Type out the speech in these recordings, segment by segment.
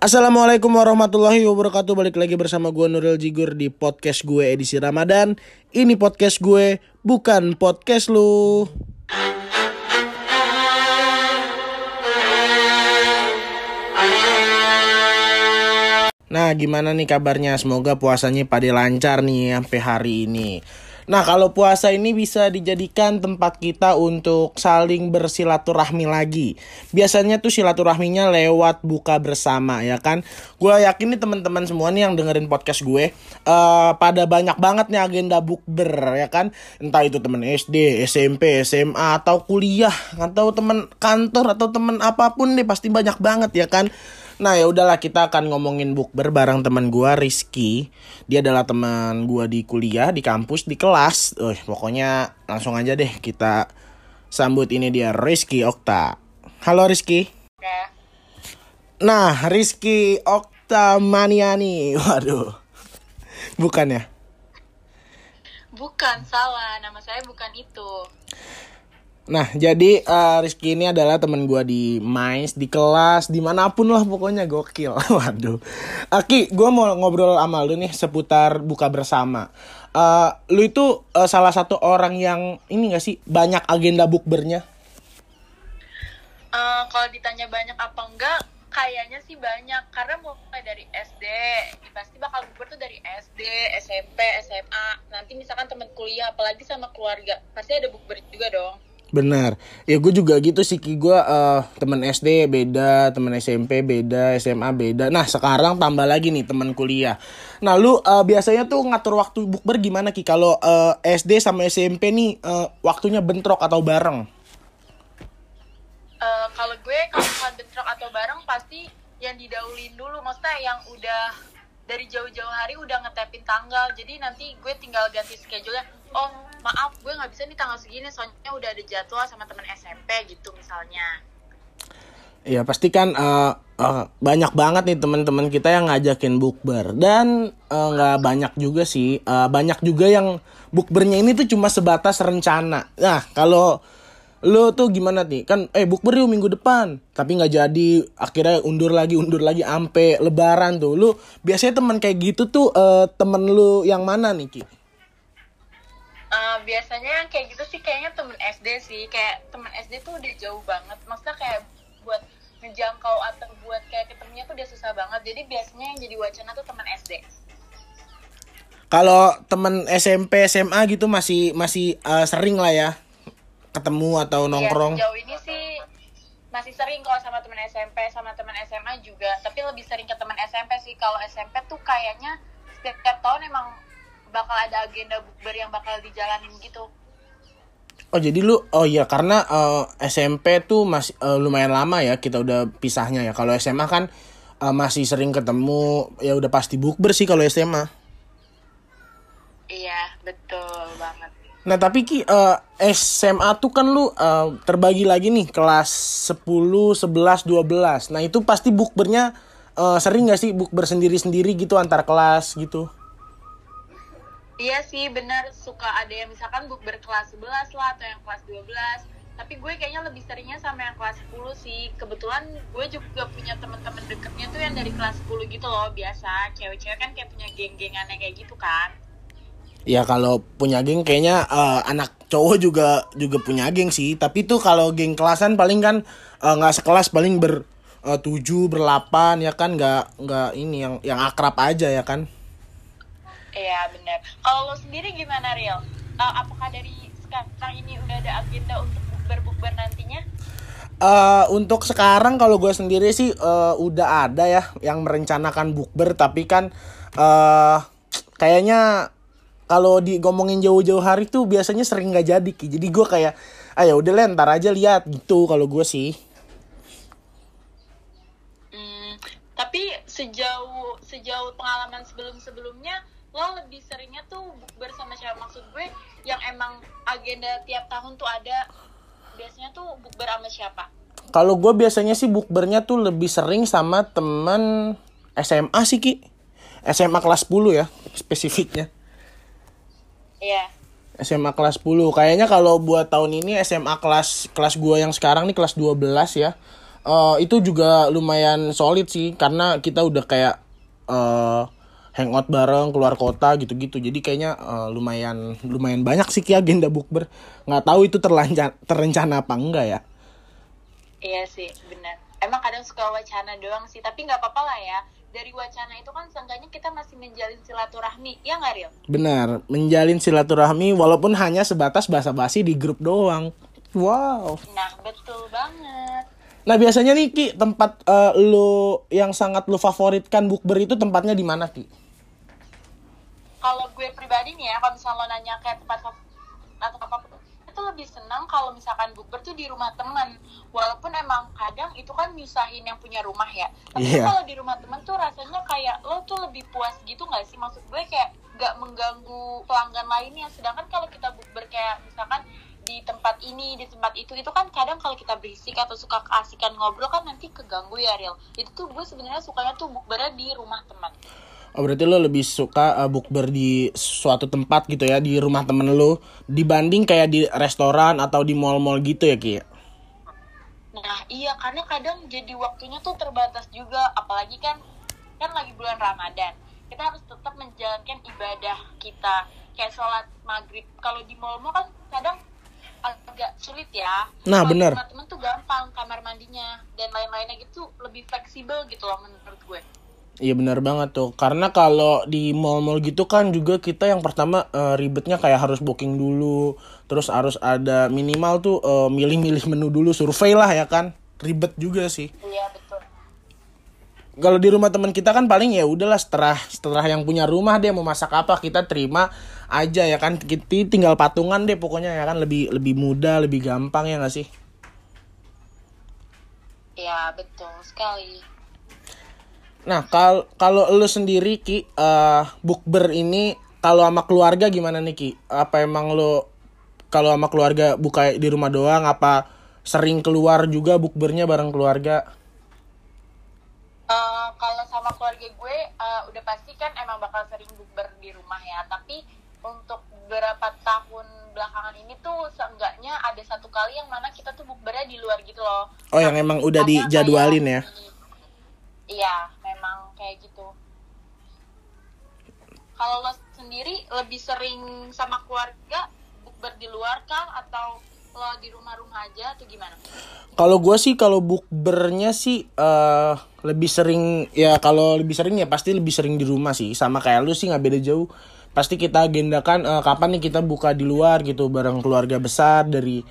Assalamualaikum warahmatullahi wabarakatuh. Balik lagi bersama gue Nuril Jigur di podcast gue edisi Ramadan. Ini podcast gue bukan podcast lu. Nah gimana nih kabarnya? Semoga puasanya pada lancar nih sampai hari ini Nah, kalau puasa ini bisa dijadikan tempat kita untuk saling bersilaturahmi lagi. Biasanya tuh silaturahminya lewat buka bersama, ya kan? Gue yakin nih teman-teman semua nih yang dengerin podcast gue, uh, pada banyak banget nih agenda bukber, ya kan? Entah itu temen SD, SMP, SMA, atau kuliah, atau temen kantor, atau temen apa pun nih, pasti banyak banget, ya kan? Nah ya udahlah kita akan ngomongin bukber bareng teman gua Rizky. Dia adalah teman gua di kuliah, di kampus, di kelas. Eh pokoknya langsung aja deh kita sambut ini dia Rizky Okta. Halo Rizky. Nah Rizky Okta Maniani. Waduh. Bukan ya? Bukan salah, nama saya bukan itu. Nah, jadi uh, Rizky ini adalah teman gue di Mais, di kelas, di mana pun lah pokoknya gokil. Waduh. Aki, gue mau ngobrol sama lu nih seputar buka bersama. Uh, lu itu uh, salah satu orang yang ini gak sih banyak agenda bukbernya? Uh, kalau ditanya banyak apa enggak, kayaknya sih banyak karena mulai dari SD pasti bakal bukber tuh dari SD, SMP, SMA. Nanti misalkan teman kuliah, apalagi sama keluarga, pasti ada bukber juga dong. Benar. Ya gue juga gitu sih Ki gue uh, temen SD beda, temen SMP beda, SMA beda. Nah sekarang tambah lagi nih temen kuliah. Nah lu uh, biasanya tuh ngatur waktu bukber gimana Ki? Kalau uh, SD sama SMP nih uh, waktunya bentrok atau bareng? Uh, kalau gue kalau bentrok atau bareng pasti yang didahulin dulu. Maksudnya yang udah dari jauh-jauh hari udah ngetepin tanggal. Jadi nanti gue tinggal ganti schedule-nya. Oh maaf gue nggak bisa nih tanggal segini soalnya udah ada jadwal sama temen SMP gitu misalnya. Iya pasti kan uh, uh, banyak banget nih teman-teman kita yang ngajakin bukber. Dan nggak uh, banyak juga sih uh, banyak juga yang bukbernya ini tuh cuma sebatas rencana. Nah kalau lo tuh gimana nih? Kan eh bukber yuk minggu depan. Tapi nggak jadi akhirnya undur lagi undur lagi ampe lebaran tuh. Lu biasanya teman kayak gitu tuh uh, temen lu yang mana nih Ki? Uh, biasanya yang kayak gitu sih kayaknya temen SD sih. Kayak temen SD tuh udah jauh banget. Maksudnya kayak buat ngejangkau atau buat kayak ketemunya tuh udah susah banget. Jadi biasanya yang jadi wacana tuh temen SD kalau temen SMP SMA gitu masih masih uh, sering lah ya ketemu atau iya, nongkrong. ya, sejauh ini sih masih sering kalau sama temen SMP sama temen SMA juga. Tapi lebih sering ke temen SMP sih. Kalau SMP tuh kayaknya setiap tahun emang bakal ada agenda bukber yang bakal dijalanin gitu. Oh jadi lu oh iya karena uh, eh, SMP tuh masih uh, lumayan lama ya kita udah pisahnya ya. Kalau SMA kan uh, masih sering ketemu ya udah pasti bukber sih kalau SMA. Iya, betul banget. Nah, tapi Ki uh, SMA tuh kan lu uh, terbagi lagi nih kelas 10, 11, 12. Nah, itu pasti bukbernya uh, sering gak sih bukber sendiri-sendiri gitu antar kelas gitu? Iya sih benar suka ada yang misalkan book berkelas 11 lah atau yang kelas 12 tapi gue kayaknya lebih seringnya sama yang kelas 10 sih. Kebetulan gue juga punya teman-teman deketnya tuh yang dari kelas 10 gitu loh biasa. Cewek-cewek kan kayak punya geng-gengannya kayak gitu kan. Ya kalau punya geng kayaknya uh, anak cowok juga juga punya geng sih. Tapi tuh kalau geng kelasan paling kan eh, nggak uh, sekelas paling ber uh, tujuh berlapan ya kan? Nggak nggak ini yang yang akrab aja ya kan Iya benar. Kalau lo sendiri gimana Riel? Uh, apakah dari sekarang ini udah ada agenda untuk bukber-bukber nantinya? Uh, untuk sekarang kalau gue sendiri sih uh, udah ada ya yang merencanakan bukber tapi kan uh, kayaknya kalau di ngomongin jauh-jauh hari tuh biasanya sering nggak jadi ki jadi gue kayak ah ya udah ntar aja lihat gitu kalau gue sih hmm, tapi sejauh sejauh pengalaman sebelum sebelumnya lo lebih seringnya tuh bersama siapa maksud gue yang emang agenda tiap tahun tuh ada. Biasanya tuh bukber sama siapa? Kalau gue biasanya sih bukbernya tuh lebih sering sama temen SMA sih ki. SMA kelas 10 ya spesifiknya. Iya. SMA kelas 10 kayaknya kalau buat tahun ini SMA kelas kelas gue yang sekarang nih kelas 12 ya eh, itu juga lumayan solid sih karena kita udah kayak eh hangout bareng keluar kota gitu-gitu jadi kayaknya eh, lumayan lumayan banyak sih ki agenda bukber nggak tahu itu terlanca terencana apa enggak ya Iya sih, benar. Emang kadang suka wacana doang sih, tapi nggak apa-apa lah ya. Dari wacana itu kan seenggaknya kita masih menjalin silaturahmi, ya nggak Ril? benar menjalin silaturahmi walaupun hanya sebatas basa-basi di grup doang wow Nah, betul banget. Nah biasanya nih Ki tempat eh, lu yang sangat lu favoritkan bukber itu tempatnya di mana Ki? Kalau gue pribadi nih ya, kalau misalnya lo nanya kayak tempat atau apa pun, itu lebih senang kalau misalkan bukber tuh di rumah teman. Walaupun emang kadang itu kan nyusahin yang punya rumah ya. Tapi Iya. kalau di rumah teman tuh rasanya kayak lo tuh lebih puas gitu nggak sih? Maksud gue kayak nggak mengganggu pelanggan lainnya. Sedangkan kalau kita bukber kayak misalkan di tempat ini, di tempat itu, itu kan kadang kalau kita berisik atau suka keasikan ngobrol kan nanti keganggu ya Real. Itu tuh gue sebenarnya sukanya tuh bukbernya di rumah teman. Oh berarti lu lebih suka eh, bukber di suatu tempat gitu ya di rumah temen lu dibanding kayak di restoran atau di mall-mall gitu ya Ki? Nah iya karena kadang jadi waktunya tuh terbatas juga apalagi kan kan lagi bulan Ramadan. Kita harus tetap menjalankan ibadah kita. Kayak sholat maghrib. Kalau di mall-mall kan kadang agak sulit ya. Nah, rumah temen tuh gampang kamar mandinya dan lain-lainnya gitu lebih fleksibel gitu loh menurut gue Iya benar banget tuh. Karena kalau di mall-mall gitu kan juga kita yang pertama eh, ribetnya kayak harus booking dulu. Terus harus ada minimal tuh eh, milih-milih menu dulu. Survei lah ya kan. Ribet juga sih. Iya betul. Kalau di rumah teman kita kan paling ya udahlah setelah setelah yang punya rumah dia mau masak apa kita terima aja ya kan. Kita tinggal patungan deh pokoknya ya kan. Lebih lebih mudah lebih gampang ya nggak sih? Iya betul sekali nah kal kalau lu sendiri ki eh, bukber ini kalau sama keluarga gimana nih ki? Apa emang lu kalau sama keluarga buka di rumah doang apa sering keluar juga bukbernya bareng keluarga? Eh, kalau sama keluarga gue eh, udah pasti kan emang bakal sering bukber di rumah ya. Tapi untuk beberapa tahun belakangan ini tuh seenggaknya ada satu kali yang mana kita tuh bukbernya di luar gitu loh. Oh yang emang udah dijadwalin kayak ya? Iya memang kayak gitu. Kalau lo sendiri lebih sering sama keluarga bukber di luar kah? Atau lo di rumah-rumah aja atau gimana? Kalau gue sih kalau bukbernya sih eh lebih sering ya kalau lebih sering ya pasti lebih sering di rumah sih. Sama kayak lu sih nggak beda jauh. Pasti kita agendakan eh, kapan nih kita buka di luar gitu bareng keluarga besar dari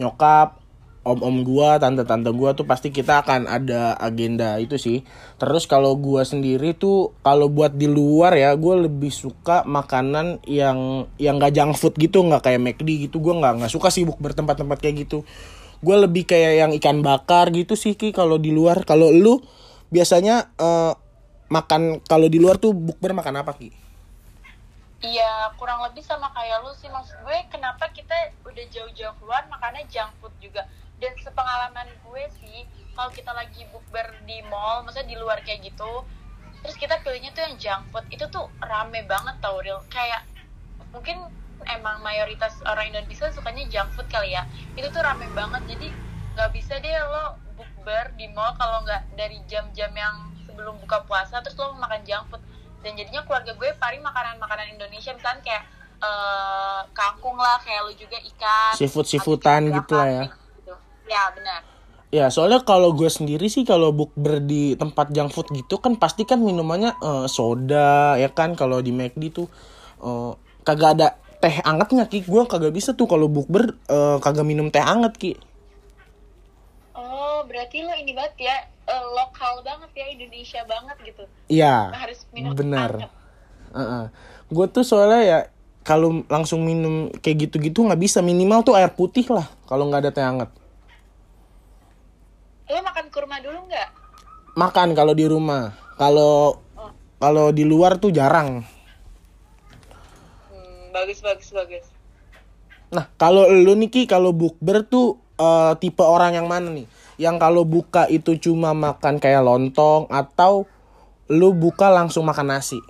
nyokap om-om gua tante-tante gua tuh pasti kita akan ada agenda itu sih. Terus kalau gua sendiri tuh kalau buat di luar ya gue lebih suka makanan yang yang gak junk food gitu nggak kayak McD gitu. Gua nggak nggak suka sibuk bertempat-tempat kayak gitu. Gue lebih kayak yang ikan bakar gitu sih ki kalau di luar. Kalau lu biasanya eh, makan kalau di luar tuh bukber makan apa ki? Iya, kurang lebih sama kayak lu sih. Maksud gue, kenapa kita udah jauh-jauh keluar makannya junk food juga. Dan sepengalaman gue sih, kalau kita lagi bukber di mall, maksudnya di luar kayak gitu, terus kita pilihnya tuh yang junk food, itu tuh rame banget tau, Real. Kayak, mungkin emang mayoritas orang Indonesia sukanya junk food kali ya. Itu tuh rame banget, jadi nggak bisa deh lo bukber di mall kalau nggak dari jam-jam yang sebelum buka puasa, terus lo makan junk food dan jadinya keluarga gue paling makanan-makanan Indonesia misalnya kayak eh, kangkung lah kayak lu juga ikan Seafood-seafoodan atau gitu lah ya. Gitu. ya benar. Ya soalnya kalau gue sendiri sih kalau bukber di tempat junk food gitu kan pasti kan minumannya eh, soda ya kan kalau di McD tuh eh, kagak ada teh angetnya ki. Gue kagak bisa tuh kalau bukber eh, kagak minum teh anget ki. Oh berarti lo ini banget ya eh, lokal banget ya Indonesia banget gitu. Iya harus minum benar. anget. gue tuh soalnya ya kalau langsung minum kayak gitu-gitu nggak bisa. Minimal tuh air putih lah kalau nggak ada teh anget lo makan kurma dulu nggak? Makan kalau di rumah. Kalau kalau di luar tuh jarang. Hmm, bagus bagus bagus. Nah, kalau lu nih Ki, kalau bukber tuh eh, tipe orang yang mana nih? Yang kalau buka itu cuma makan kayak lontong atau lu buka langsung makan nasi?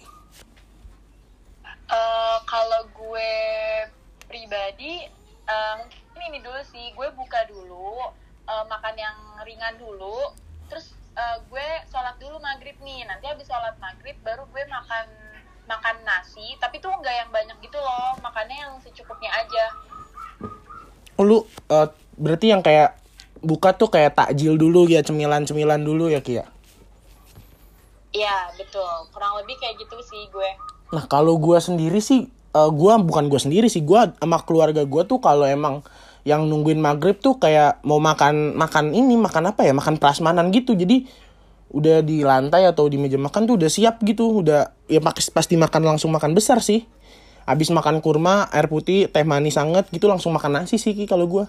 Eh, kalau gue pribadi mungkin ini dulu sih. Gue buka dulu eh, makan yang ringan dulu terus eh, gue sholat dulu maghrib nih. Nanti habis sholat maghrib baru gue makan makan nasi tapi tuh nggak yang banyak gitu loh makannya yang secukupnya aja. Oh, lu eh, berarti yang kayak buka tuh kayak takjil dulu ya cemilan-cemilan dulu ya Ki ya? Iya betul. Kurang lebih kayak gitu sih gue. Nah kalau gua sendiri sih, eh, gua bukan gua sendiri sih, gua sama keluarga gua tuh kalau emang yang nungguin maghrib tuh kayak mau makan makan ini makan apa ya? Makan prasmanan gitu. Jadi udah di lantai atau di meja makan tuh udah siap gitu. Udah ya pasti makan langsung makan besar sih. Habis makan kurma air putih teh manis anget gitu langsung makan nasi sih kalau gua.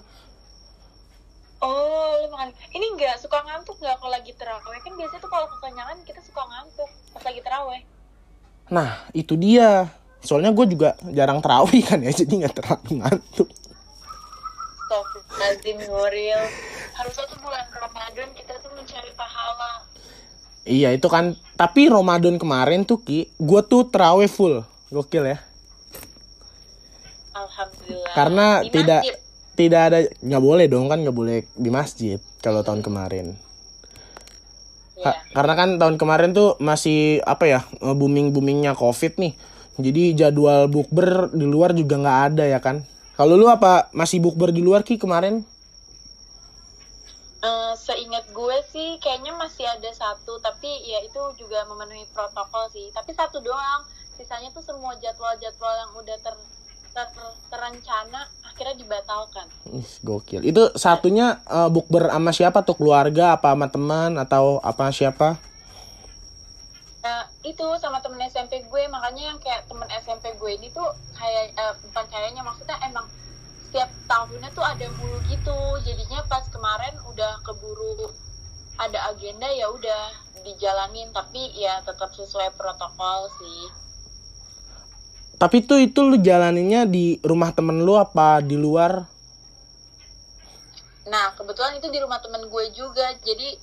Oh, lu makan. Ini nggak suka ngantuk nggak kalau lagi terawih? Kan biasanya tuh kalau kekenyangan kita suka ngantuk pas lagi terawih. nah itu dia. Soalnya gue juga jarang terawih kan ya jadi nggak terlalu ngantuk Lazim Nuril. Harusnya tuh bulan Ramadan kita tuh mencari pahala. Iya itu kan Tapi Ramadan kemarin tuh Ki Gue tuh terawih full Gokil ya Alhamdulillah. Karena Di tidak masjid. Tidak ada nggak boleh dong kan nggak boleh di masjid Kalau tahun kemarin Iya. Ka- Karena kan tahun kemarin tuh masih Apa ya Booming-boomingnya covid nih Jadi jadwal bukber di luar juga nggak ada ya kan Kalau lu apa masih bukber di luar Ki kemarin? Eh, seingat gue sih kayaknya masih ada satu tapi ya itu juga memenuhi protokol sih tapi satu doang sisanya tuh semua jadwal-jadwal yang udah ter, ter- terencana akhirnya dibatalkan Ih, gokil. Itu satunya eh, bukber sama siapa tuh? Keluarga apa sama teman atau apa siapa? Itu sama temen SMP gue, makanya yang kayak temen SMP gue ini tuh kayak eh, bukan kayaknya maksudnya emang setiap tahunnya tuh ada mulu gitu. Jadinya pas kemarin udah keburu ada agenda ya udah dijalanin tapi ya tetap sesuai protokol sih. Tapi tuh itu lu jalaninnya di rumah temen lu apa di luar? Nah, kebetulan itu di rumah temen gue juga. Jadi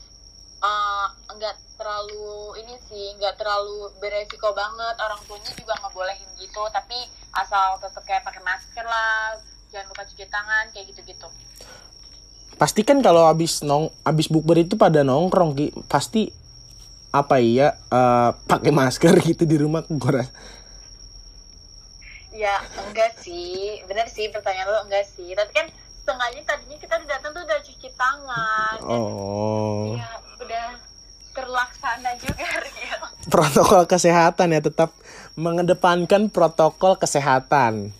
eh, nggak terlalu ini sih, nggak terlalu beresiko banget. Orang tuanya juga nggak bolehin gitu, tapi asal tetap kayak pakai masker lah, jangan lupa cuci tangan kayak gitu-gitu. Pasti kan kalau habis nong habis bukber itu pada nongkrong Ki. Pasti apa iya eh, pakai masker gitu di rumah rasa. Ya enggak sih, bener sih pertanyaan lo enggak sih. Tapi kan setengahnya tadinya kita datang tuh udah cuci tangan. Oh. ya udah terlaksana juga Riel. Protokol kesehatan ya tetap mengedepankan protokol kesehatan.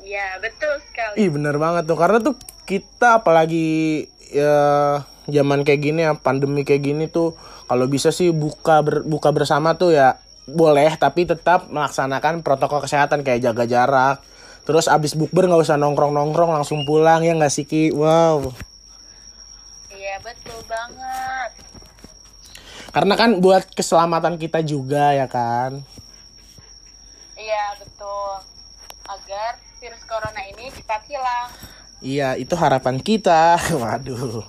Iya betul sekali. Ih bener banget tuh karena tuh kita apalagi ya zaman kayak gini ya pandemi kayak gini tuh kalau bisa sih buka ber- buka bersama tuh ya boleh tapi tetap melaksanakan protokol kesehatan kayak jaga jarak. Terus abis bukber nggak usah nongkrong nongkrong langsung pulang ya nggak sih Ki? Wow. Iya betul banget. Karena kan buat keselamatan kita juga ya kan. Iya betul. Agar virus corona ini cepat hilang. Iya itu harapan kita. Waduh.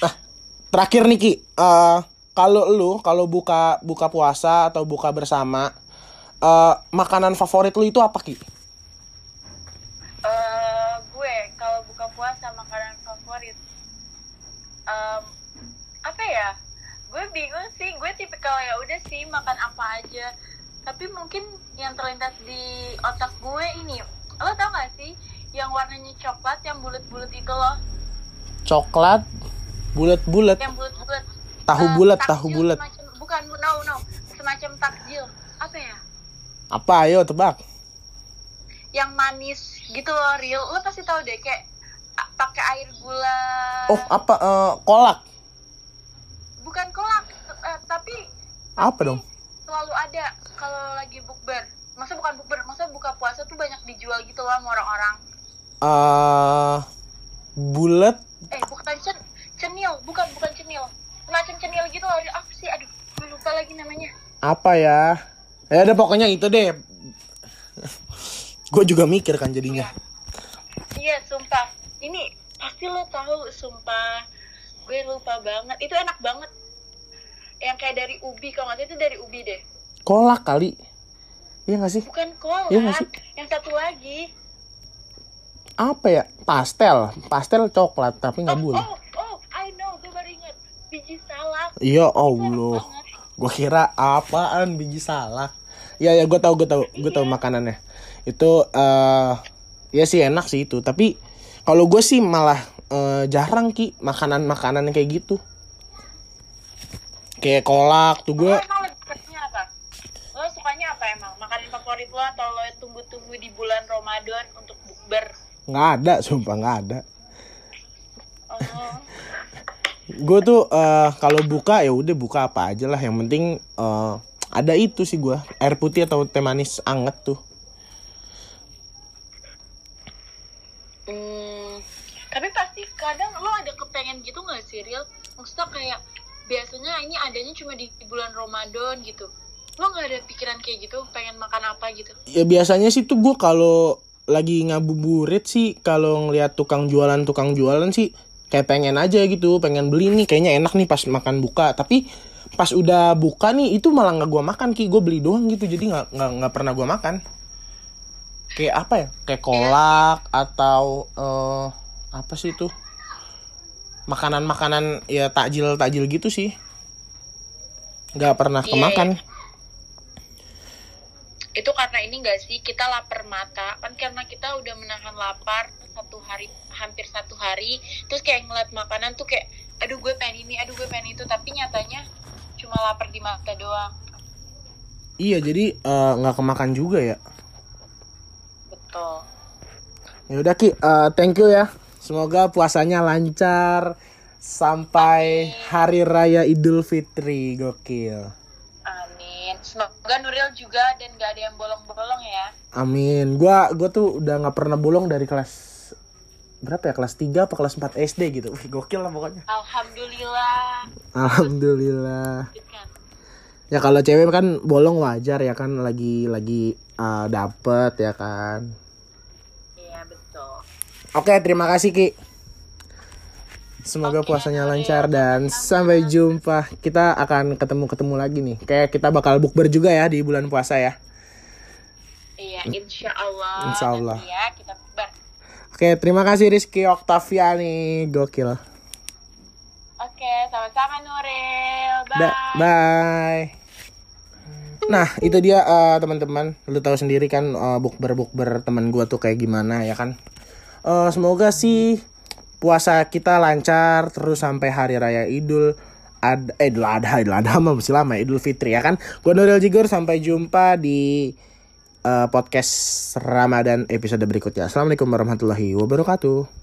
Nah, terakhir nih Ki, Eh, kalau lu kalau buka buka puasa atau buka bersama, eh, makanan favorit lu itu apa Ki? eh gue kalau buka puasa makanan favorit Em, apa ya gue bingung sih gue tipikal ya udah sih makan apa aja tapi mungkin yang terlintas di otak gue ini lo tau gak sih yang warnanya coklat yang bulat-bulat itu loh Coklat, bulat-bulat, yang bulat-bulat. Tahu Eh, bulat, tahu bulat. bukan no no. Semacam takjil. Apa ya? Apa? Ayo tebak? yang manis gitu loh real. Lo pasti tahu deh kayak pakai air gula. Oh, apa eh, kolak? bukan kolak eh, tapi Apa dong? selalu ada kalau lagi bukber. Masa bukan bukber masa buka puasa tuh banyak dijual gitu loh sama orang-orang. Eh bulat eh bukan cen cenil bukan bukan cenil semacam cenil gitu loh apa sih aduh gue lupa lagi namanya apa ya? Ya ada pokoknya itu deh. Gue juga mikir kan jadinya. iya sumpah ini pasti lo tahu sumpah gue lupa banget itu enak banget yang kayak dari ubi kalau nggak itu dari ubi deh Kolak kali. Iya gak sih? bukan kolak Iya nggak sih? yang satu lagi apa ya pastel pastel coklat tapi nggak boleh Oh, oh, I know, gue baru inget. Biji salak. iya allah gue kira apaan biji salak ya ya gue tahu gue tahu gue tahu makanannya itu eh ya sih enak sih itu tapi kalau gue sih malah eh, jarang ki makanan makanan kayak gitu kayak kolak tuh gue? Lo sukanya apa emang? Makanan favorit lo atau lo tunggu-tunggu di bulan Ramadan untuk bukber? Nggak ada sumpah nggak ada Oh, gue tuh eh, kalau buka ya udah buka apa aja lah yang penting eh, ada itu sih gue air putih atau teh manis anget tuh Hmm, tapi pasti kadang lo ada kepengen gitu gak sih Real? Maksudnya kayak biasanya ini adanya cuma di bulan Ramadan gitu. Lo gak ada pikiran kayak gitu, pengen makan apa gitu? ya biasanya sih tuh gue kalau lagi ngabuburit sih kalau ngeliat tukang jualan tukang jualan sih kayak pengen aja gitu pengen beli nih kayaknya enak nih pas makan buka. Tapi pas udah buka nih itu malah nggak gue makan ki. Gue beli doang gitu jadi nggak nggak nggak pernah gue makan. Kayak apa ya? Kayak kolak atau eh apa sih itu? Makanan makanan ya takjil takjil gitu sih. Nggak pernah Iya, kemakan. Itu karena ini gak sih, kita lapar mata. Kan karena kita udah menahan lapar satu hari, hampir satu hari. Terus kayak ngeliat makanan tuh kayak, aduh gue pengen ini, aduh gue pengen itu. Tapi nyatanya cuma lapar di mata doang. iya jadi eh, nggak kemakan juga ya Betul. Ya udah Ki, eh, thank you ya. Semoga puasanya lancar sampai hari raya Idul Fitri. Gokil. Semoga Nuril juga dan gak ada yang bolong-bolong ya. Amin. Gua gua tuh udah nggak pernah bolong dari kelas berapa ya? Kelas 3 apa kelas 4 SD gitu. Wih, gokil lah pokoknya. Alhamdulillah. Alhamdulillah. Ya kalau cewek kan bolong wajar ya kan lagi lagi eh, dapet ya kan. Iya betul. Oke, terima kasih Ki. Semoga Oke, puasanya lancar dan sampai jumpa. Kita akan ketemu-ketemu lagi nih. Kayak kita bakal bukber juga ya di bulan puasa ya. Iya, insya Allah. Insya Allah. Ya kita bar. Oke, terima kasih Rizky Oktaviani. Gokil. Oke, sama-sama Nuril. Bye. Da- bye. Nah, itu dia eh, teman-teman. Lu tahu sendiri kan eh, bukber-bukber teman gua tuh kayak gimana ya kan. Eh, semoga sih puasa kita lancar terus sampai hari raya Idul Ad eh Idul Adha, Idul Adha masih lama Idul Fitri ya kan. Gua Nuril Jigor sampai jumpa di eh, podcast Ramadan episode berikutnya. Assalamualaikum warahmatullahi wabarakatuh.